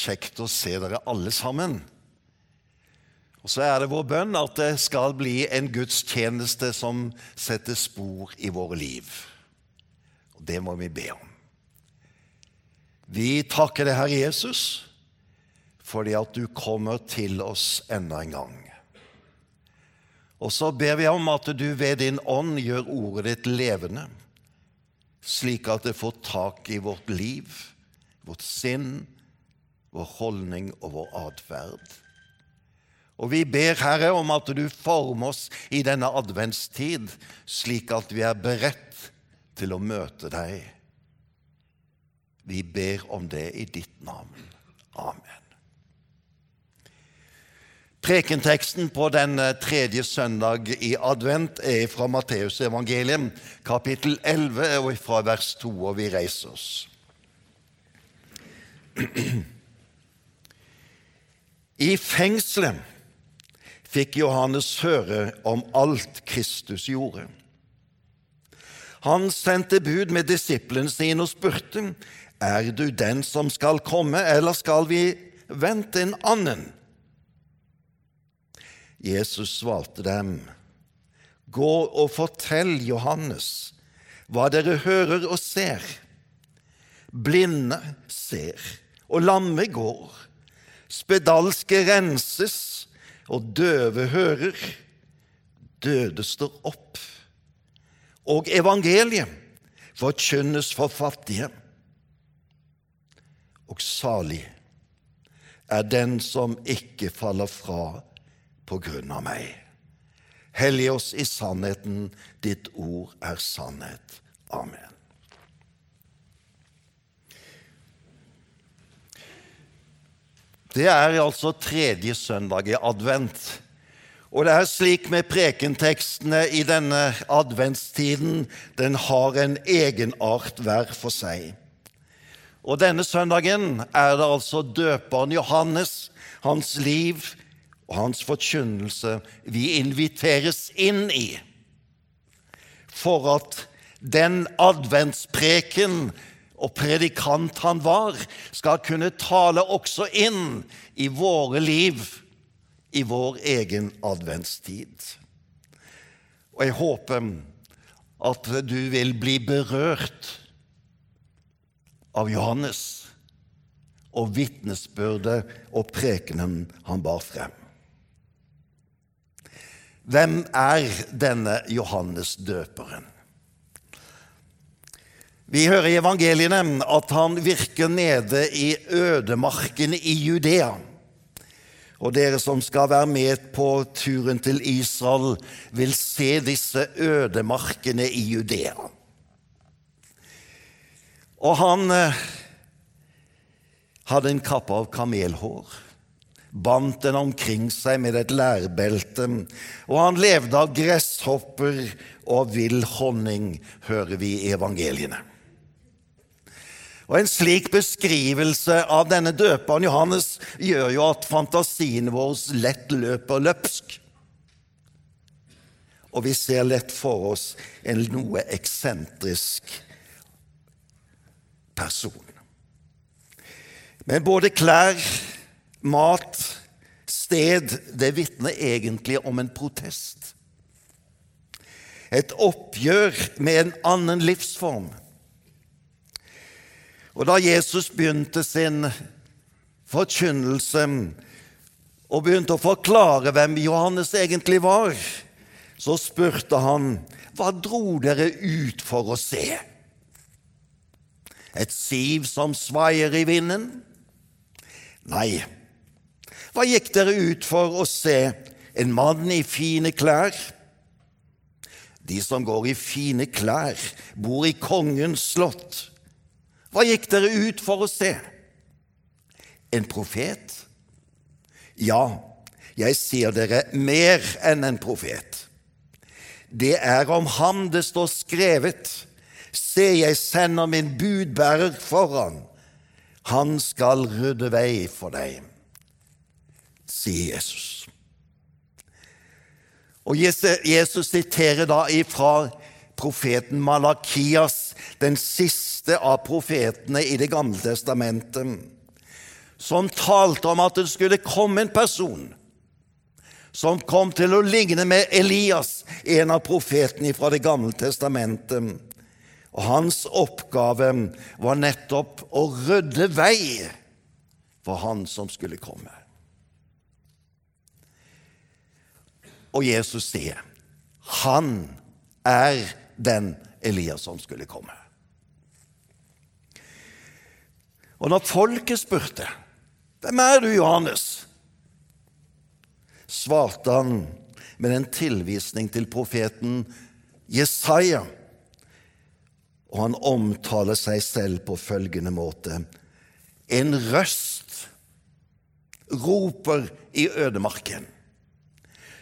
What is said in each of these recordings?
Kjekt å se dere alle sammen. Og så er det vår bønn at det skal bli en gudstjeneste som setter spor i våre liv. Og det må vi be om. Vi takker deg, Herre Jesus, fordi at du kommer til oss enda en gang. Og så ber vi om at du ved din ånd gjør ordet ditt levende slik at det får tak i vårt liv, vårt sinn, vår holdning og vår atferd. Og vi ber, Herre, om at du former oss i denne adventstid, slik at vi er beredt til å møte deg. Vi ber om det i ditt navn. Amen. Prekenteksten på den tredje søndag i advent er fra Matteusevangeliet, kapittel 11, og fra vers 2, og vi reiser oss. I fengselet fikk Johannes høre om alt Kristus gjorde. Han sendte bud med disiplene sine og spurte, Er du den som skal komme, eller skal vi vente en annen? Jesus svarte dem, Gå og fortell Johannes hva dere hører og ser. Blinde ser, og lamme går. Spedalske renses, og døve hører. Døde står opp. Og evangeliet forkynnes for fattige. Og salig er den som ikke faller fra på grunn av meg. Hellig oss i sannheten, ditt ord er sannhet. Amen. Det er altså tredje søndag i advent. Og det er slik med prekentekstene i denne adventstiden, den har en egenart hver for seg. Og denne søndagen er det altså døperen Johannes, hans liv, og hans forkynnelse vi inviteres inn i, for at den adventspreken og predikant han var, skal kunne tale også inn i våre liv, i vår egen adventstid. Og jeg håper at du vil bli berørt av Johannes og vitnesbyrdet og prekenen han bar frem. Hvem er denne Johannes døperen? Vi hører i evangeliene at han virker nede i ødemarkene i Judea. Og dere som skal være med på turen til Israel, vil se disse ødemarkene i Judea. Og han eh, hadde en kappe av kamelhår bandt den omkring seg med et lærbelte, og han levde av gresshopper og vill honning, hører vi i evangeliene. Og En slik beskrivelse av denne døperen Johannes gjør jo at fantasien vår lett løper løpsk. Og vi ser lett for oss en noe eksentrisk person. Men både klær mat, sted, det vitner egentlig om en protest. Et oppgjør med en annen livsform. Og da Jesus begynte sin forkynnelse og begynte å forklare hvem Johannes egentlig var, så spurte han, hva dro dere ut for å se? Et siv som svaier i vinden? Nei, hva gikk dere ut for å se? En mann i fine klær? De som går i fine klær, bor i kongens slott. Hva gikk dere ut for å se? En profet? Ja, jeg sier dere mer enn en profet. Det er om ham det står skrevet. Se, jeg sender min budbærer foran. Han skal rydde vei for deg, sier Jesus. Og Jesus siterer da ifra profeten Malakias, den siste av profetene i Det gamle testamentet, som talte om at det skulle komme en person som kom til å ligne med Elias, en av profetene fra Det gamle testamentet. Og hans oppgave var nettopp å rydde vei for han som skulle komme. Og Jesus sier, 'Han er den Elias som skulle komme'. Og når folket spurte, 'Hvem er du, Johannes?' svarte han med en tilvisning til profeten Jesaja. Og han omtaler seg selv på følgende måte.: En røst roper i ødemarken.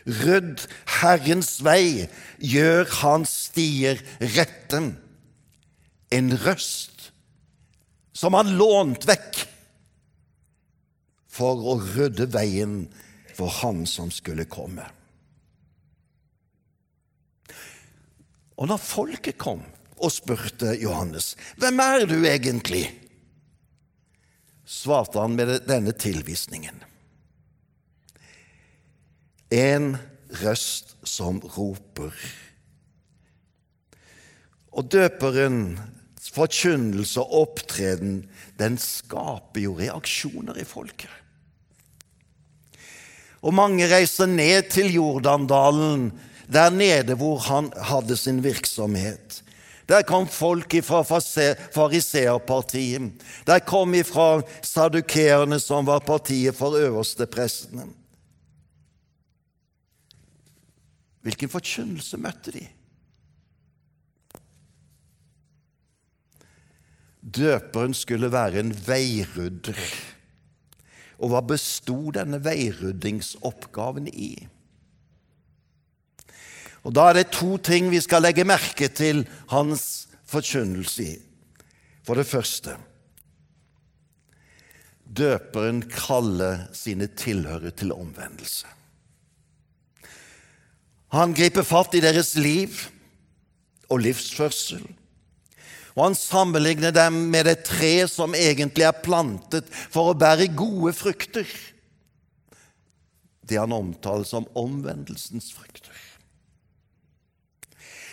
Rydd Herrens vei, gjør Hans stier retten. En røst som han lånt vekk for å rydde veien for Han som skulle komme. Og når folket kom og spurte Johannes, 'Hvem er du egentlig?' svarte han med denne tilvisningen. En røst som roper. Og døperen forkynnelse og opptreden, den skaper jo reaksjoner i folket. Og mange reiser ned til Jordandalen, der nede hvor han hadde sin virksomhet. Der kom folk fra fariseerpartiet. Der kom ifra sadukeerne, som var partiet for øverste Hvilken forkynnelse møtte de? Døperen skulle være en veirydder. Og hva bestod denne veiryddingsoppgaven i? Og Da er det to ting vi skal legge merke til hans forkynnelse i. For det første Døperen kaller sine tilhørere til omvendelse. Han griper fatt i deres liv og livsførsel. Og han sammenligner dem med et tre som egentlig er plantet for å bære gode frukter. Det han omtaler som omvendelsens frukter.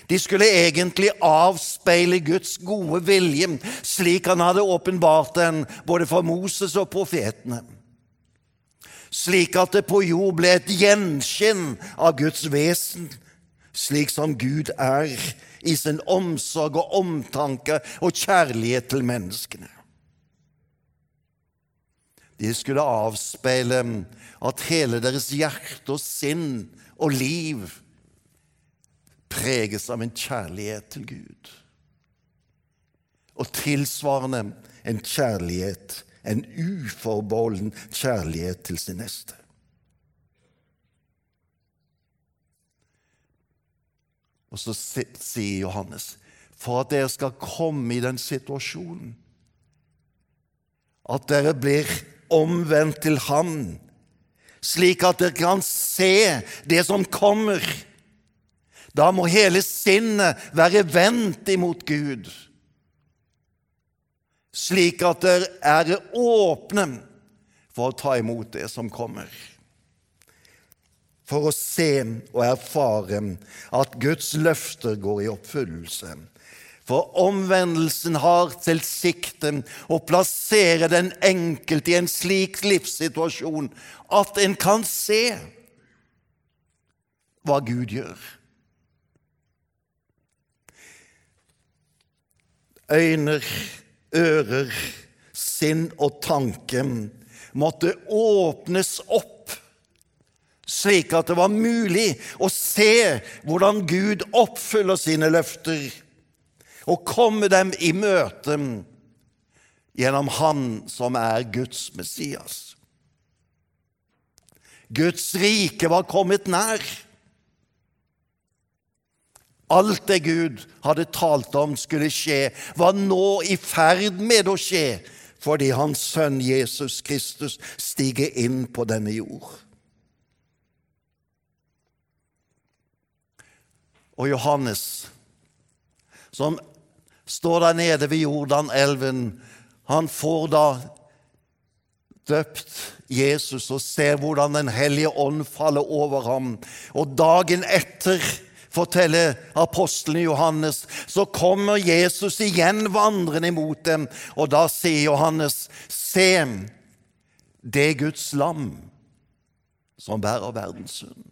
De skulle egentlig avspeile Guds gode vilje, slik han hadde åpenbart den både for Moses og profetene slik at det på jord ble et gjenskinn av Guds vesen, slik som Gud er i sin omsorg og omtanke og kjærlighet til menneskene. De skulle avspeile at hele deres hjerte og sinn og liv preges av en kjærlighet til Gud. Og tilsvarende en kjærlighet en uforbeholden kjærlighet til sin neste. Og så sier Johannes for at dere skal komme i den situasjonen at dere blir omvendt til ham, slik at dere kan se det som kommer. Da må hele sinnet være vendt imot Gud slik at dere er åpne for å ta imot det som kommer. For å se og erfare at Guds løfter går i oppfyllelse. For omvendelsen har til sikte å plassere den enkelte i en slik livssituasjon at en kan se hva Gud gjør. Øyner ører, sinn og tanke måtte åpnes opp, slik at det var mulig å se hvordan Gud oppfyller sine løfter, og komme dem i møte gjennom Han som er Guds Messias. Guds rike var kommet nær. Alt det Gud hadde talt om skulle skje, var nå i ferd med å skje fordi Hans Sønn Jesus Kristus stiger inn på denne jord. Og Johannes, som står der nede ved Jordanelven, han får da døpt Jesus og ser hvordan Den hellige ånd faller over ham. Og dagen etter, forteller apostelen Johannes, så kommer Jesus igjen vandrende imot dem, og da sier Johannes, se, det er Guds lam som bærer verdens synd.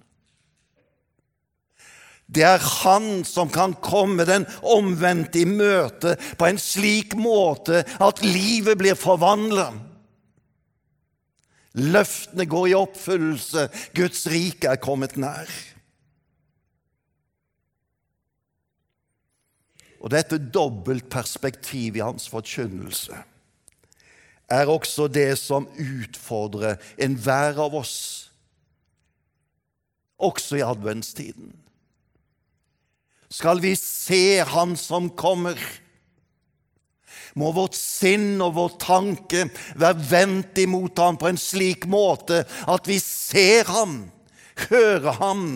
Det er Han som kan komme den omvendte i møte på en slik måte at livet blir forvandlet. Løftene går i oppfyllelse. Guds rike er kommet nær. Og dette dobbeltperspektivet i hans forkynnelse er også det som utfordrer enhver av oss, også i adventstiden. Skal vi se Han som kommer? må vårt sinn og vår tanke være vendt imot ham på en slik måte at vi ser ham, hører ham,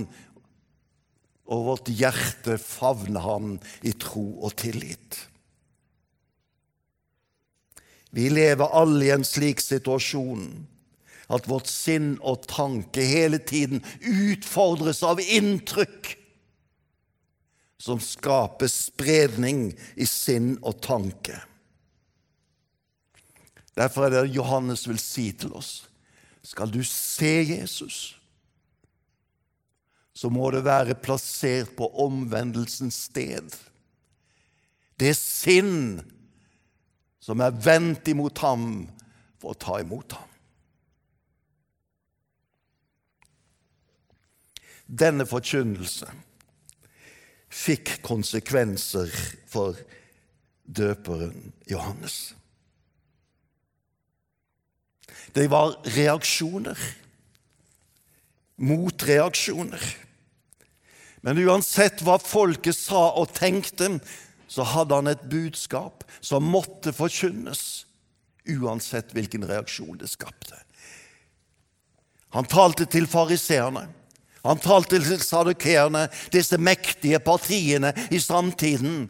og vårt hjerte favner ham i tro og tillit. Vi lever alle i en slik situasjon at vårt sinn og tanke hele tiden utfordres av inntrykk som skaper spredning i sinn og tanke. Derfor er det Johannes vil si til oss skal du se Jesus, så må det være plassert på omvendelsens sted. Det er sinn som er vendt imot ham for å ta imot ham. Denne forkynnelse fikk konsekvenser for døperen Johannes. Det var reaksjoner. Motreaksjoner. Men uansett hva folket sa og tenkte, så hadde han et budskap som måtte forkynnes, uansett hvilken reaksjon det skapte. Han talte til fariseerne. Han talte til sadukeerne, disse mektige partiene i samtiden.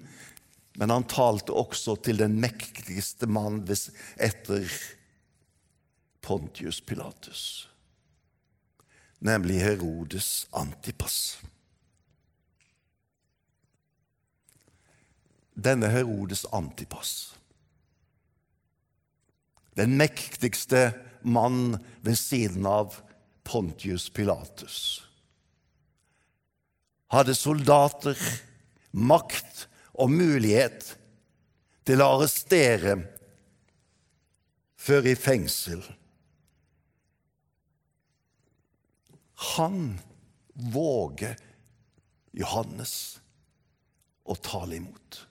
Men han talte også til den mektigste mann etter Pontius Pilatus, nemlig Herodes Antipas. Denne Herodes Antipas, den mektigste mann ved siden av Pontius Pilatus, hadde soldater, makt og mulighet til å arrestere før i fengsel. Han våger Johannes å tale imot.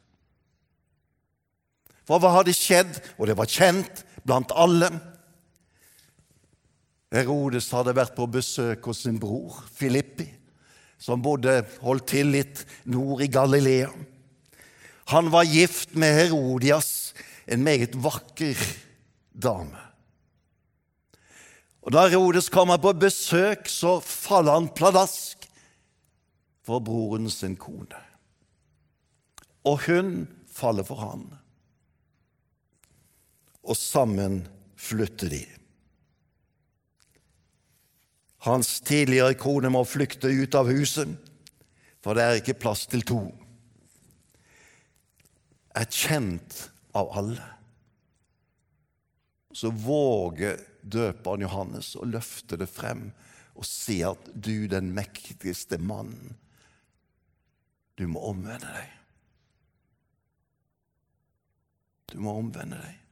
For hva hadde skjedd? Og det var kjent blant alle. Herodes hadde vært på besøk hos sin bror Filippi, som bodde holdt til litt nord i Galilea. Han var gift med Herodias, en meget vakker dame. Og Da Herodes kommer på besøk, så faller han pladask for broren sin kone. Og hun faller for han. Og sammen flytter de. Hans tidligere kone må flykte ut av huset, for det er ikke plass til to. Er kjent av alle. Så våger døperen Johannes å løfte det frem og si at du, den mektigste mannen, du må omvende deg. Du må omvende deg.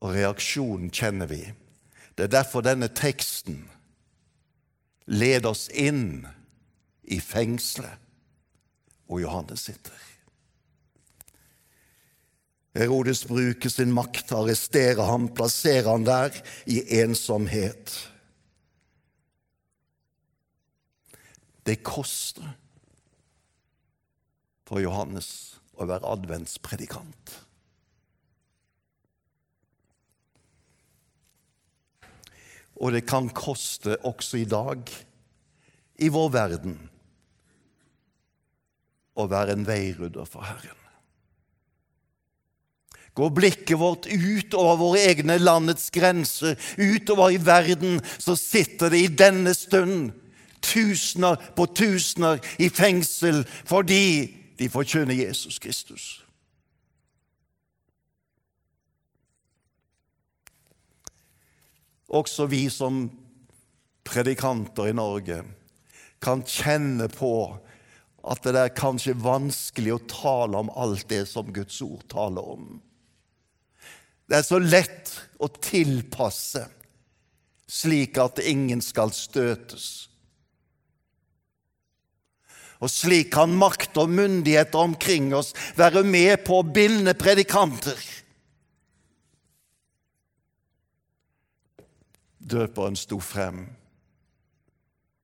Og reaksjonen kjenner vi. Det er derfor denne teksten leder oss inn i fengselet, hvor Johannes sitter. Herodes bruker sin makt til å arrestere ham, plassere ham der i ensomhet. Det koster for Johannes å være adventspredikant. Og det kan koste også i dag, i vår verden, å være en veirydder for Herren. Går blikket vårt utover våre egne landets grenser, utover i verden, så sitter det i denne stund tusener på tusener i fengsel fordi de forkynner Jesus Kristus. Også vi som predikanter i Norge kan kjenne på at det er kanskje vanskelig å tale om alt det som Guds ord taler om. Det er så lett å tilpasse slik at ingen skal støtes. Og slik kan makt og myndigheter omkring oss være med på å binde predikanter døperen sto frem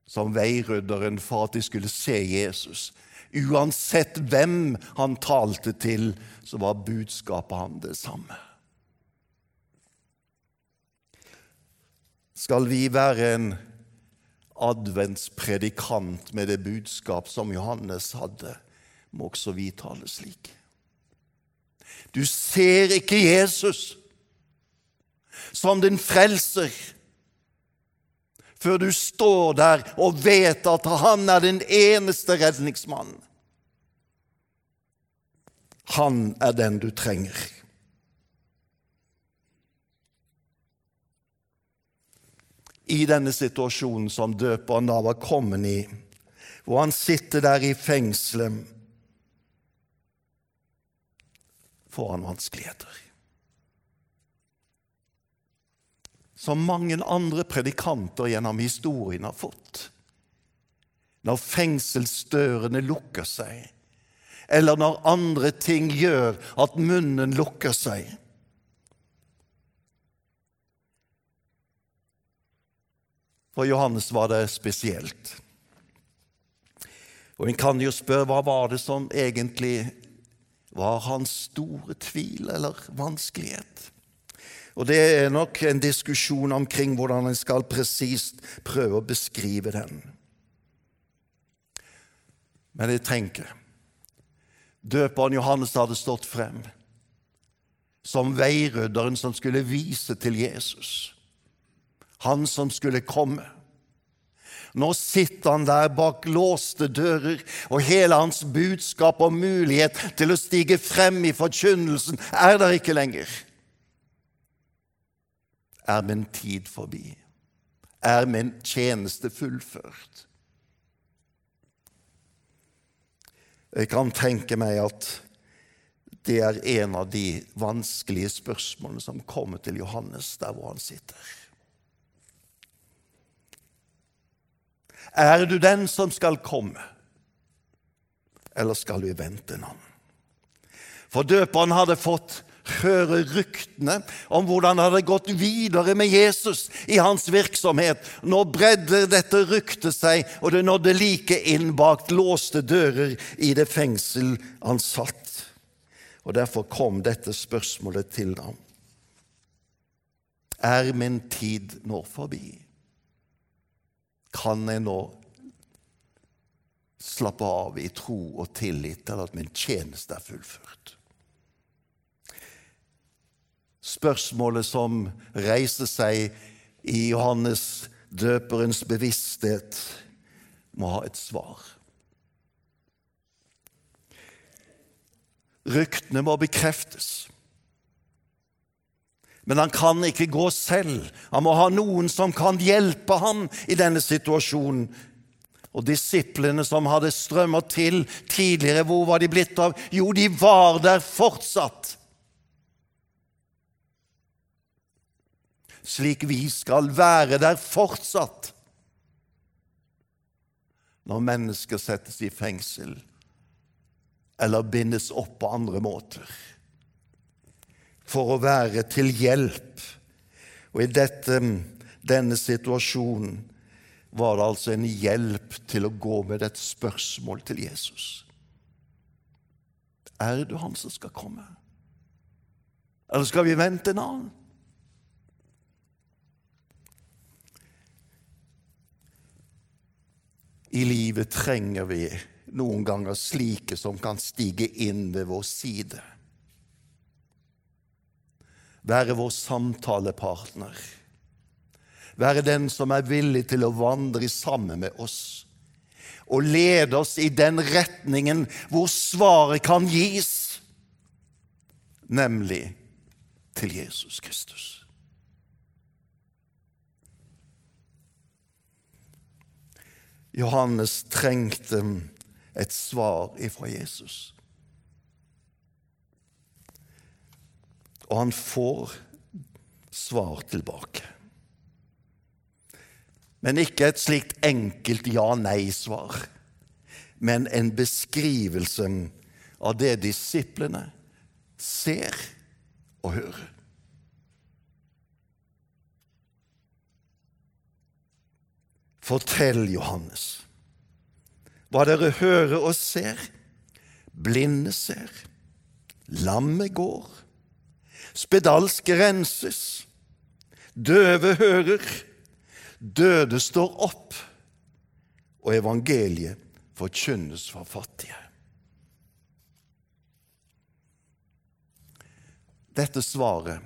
som veirydderen for at de skulle se Jesus. Uansett hvem han talte til, så var budskapet han det samme. Skal vi være en adventspredikant med det budskap som Johannes hadde, må også vi tale slik. Du ser ikke Jesus som din frelser før du står der og vet at han er den eneste redningsmannen. Han er den du trenger. I denne situasjonen som døperen da var kommet i, hvor han sitter der i fengselet, får han vanskeligheter. Som mange andre predikanter gjennom historien har fått. Når fengselsdørene lukker seg, eller når andre ting gjør at munnen lukker seg. For Johannes var det spesielt. Og En kan jo spørre hva var det som egentlig var hans store tvil eller vanskelighet? Og Det er nok en diskusjon omkring hvordan en skal presist prøve å beskrive den. Men jeg tenker døperen Johannes hadde stått frem som veirydderen som skulle vise til Jesus, han som skulle komme. Nå sitter han der bak låste dører, og hele hans budskap og mulighet til å stige frem i forkynnelsen er der ikke lenger. Er min tid forbi? Er min tjeneste fullført? Jeg kan tenke meg at det er en av de vanskelige spørsmålene som kommer til Johannes der hvor han sitter. Er du den som skal komme, eller skal vi vente en annen? For døperen hadde fått høre ryktene om hvordan det hadde gått videre med Jesus i hans virksomhet. Nå bredde dette ryktet seg, og det nådde like inn bak låste dører i det fengsel han satt. Og Derfor kom dette spørsmålet til ham. Er min tid nå forbi? Kan jeg nå slappe av i tro og tillit til at min tjeneste er fullført? Spørsmålet som reiser seg i Johannes døperens bevissthet, må ha et svar. Ryktene må bekreftes. Men han kan ikke gå selv. Han må ha noen som kan hjelpe ham i denne situasjonen. Og disiplene som hadde strømmet til tidligere, hvor var de blitt av? Jo, de var der fortsatt. Slik vi skal være der fortsatt når mennesker settes i fengsel eller bindes opp på andre måter. for å være til hjelp. Og i dette, denne situasjonen var det altså en hjelp til å gå med et spørsmål til Jesus. Er du han som skal komme? Eller skal vi vente en annen? I livet trenger vi noen ganger slike som kan stige inn ved vår side. Være vår samtalepartner. Være den som er villig til å vandre sammen med oss og lede oss i den retningen hvor svaret kan gis, nemlig til Jesus Kristus. Johannes trengte et svar ifra Jesus. Og han får svar tilbake. Men ikke et slikt enkelt ja-nei-svar, men en beskrivelse av det disiplene ser og hører. Fortell, Johannes, hva dere hører og ser. Blinde ser, lammet går, spedalske renses, døve hører, døde står opp, og evangeliet forkynnes for fattige. Dette svaret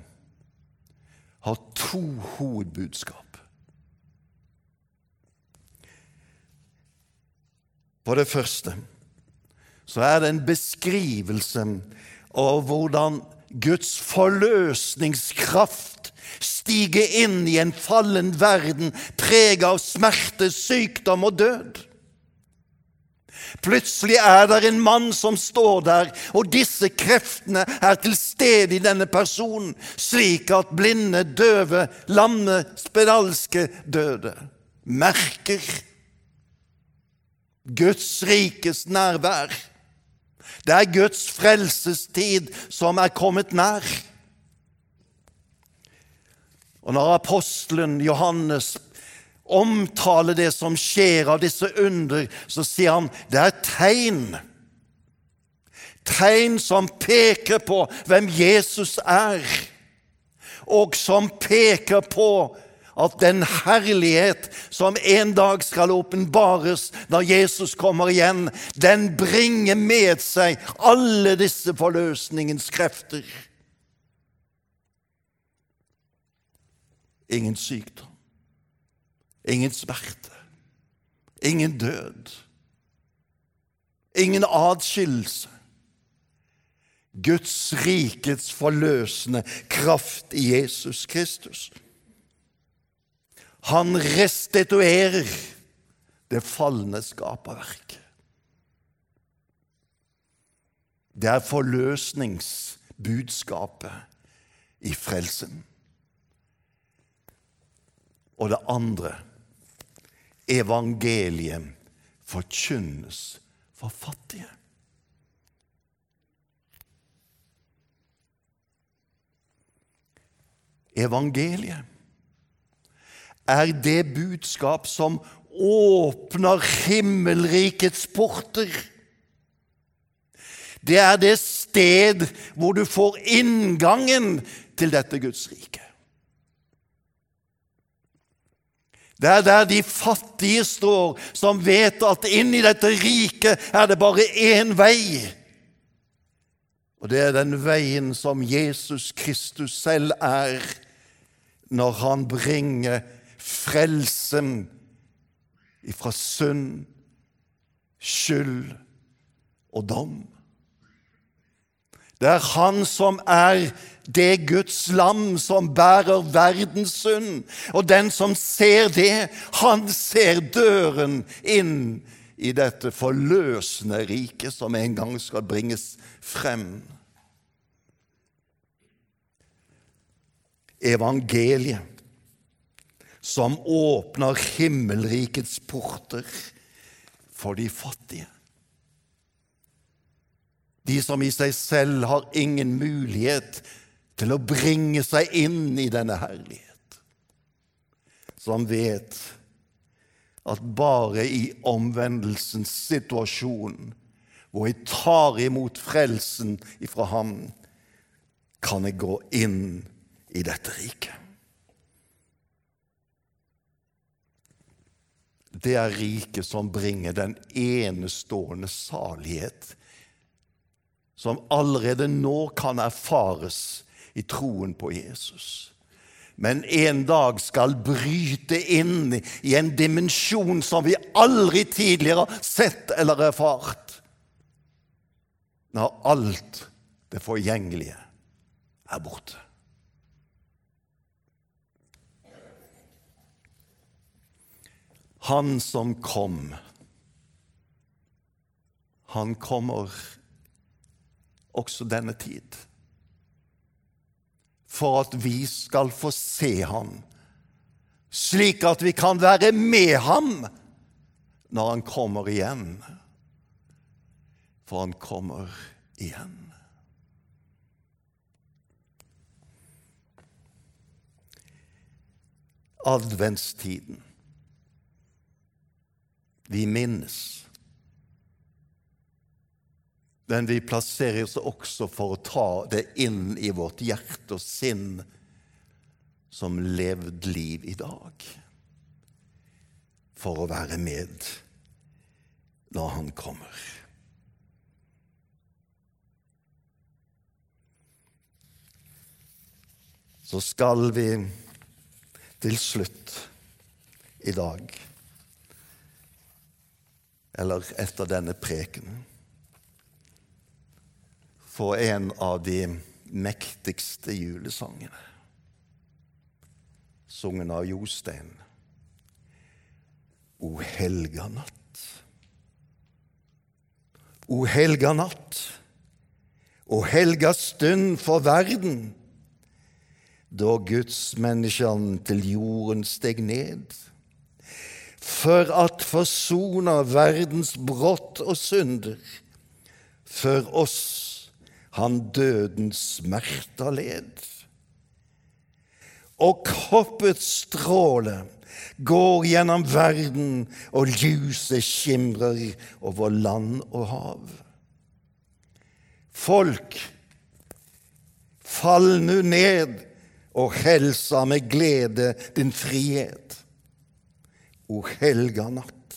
har to hovedbudskap. For det første så er det en beskrivelse av hvordan Guds forløsningskraft stiger inn i en fallen verden preget av smerte, sykdom og død. Plutselig er det en mann som står der, og disse kreftene er til stede i denne personen, slik at blinde, døve, lamme, spedalske døde merker Guds rikes nærvær. Det er Guds frelsestid som er kommet nær. Og når apostelen Johannes omtaler det som skjer av disse under, så sier han det er tegn. Tegn som peker på hvem Jesus er, og som peker på at den herlighet som en dag skal åpenbares når Jesus kommer igjen, den bringer med seg alle disse forløsningens krefter. Ingen sykdom, ingen smerte, ingen død, ingen adskillelse. Guds rikets forløsende kraft i Jesus Kristus. Han restituerer det falne skaperverket. Det er forløsningsbudskapet i frelsen. Og det andre evangeliet forkynnes for fattige. Evangeliet er det budskap som åpner himmelrikets porter. Det er det sted hvor du får inngangen til dette Guds rike. Det er der de fattige står, som vet at inn i dette riket er det bare én vei. Og det er den veien som Jesus Kristus selv er når han bringer frelsen ifra synd, skyld og dom. Det er Han som er det Guds lam som bærer verdens synd. Og den som ser det, han ser døren inn i dette forløsende riket som en gang skal bringes frem. Evangeliet som åpner himmelrikets porter for de fattige. De som i seg selv har ingen mulighet til å bringe seg inn i denne herlighet. Som vet at bare i omvendelsens situasjon, hvor jeg tar imot frelsen ifra ham, kan jeg gå inn i dette riket. Det er riket som bringer den enestående salighet som allerede nå kan erfares i troen på Jesus. Men en dag skal bryte inn i en dimensjon som vi aldri tidligere har sett eller erfart. Når alt det forgjengelige er borte. Han som kom, han kommer også denne tid. For at vi skal få se ham, slik at vi kan være med ham når han kommer igjen. For han kommer igjen. Adventstiden. Vi minnes. Men vi plasserer oss også for å ta det inn i vårt hjerte og sinn som levd liv i dag. For å være med når han kommer. Så skal vi til slutt i dag, eller etter denne prekenen, For en av de mektigste julesangene, sungen av Jostein. O helga natt. O helga natt, o helga stund for verden da gudsmenneskene til jorden steg ned, for at forsona verdens brott og synder, for oss han dødens smerter led. Og kroppets stråle går gjennom verden, og lyset skimrer over land og hav. Folk, fall nu ned og helsa med glede din frihet. O helga natt,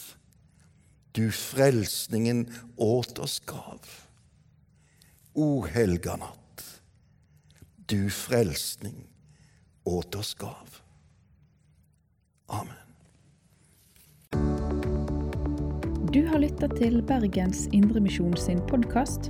du frelsningen åt oss gav. O helga natt, du frelsning åt oss gav. Amen. Du har lytta til Bergens Indremisjon sin podkast.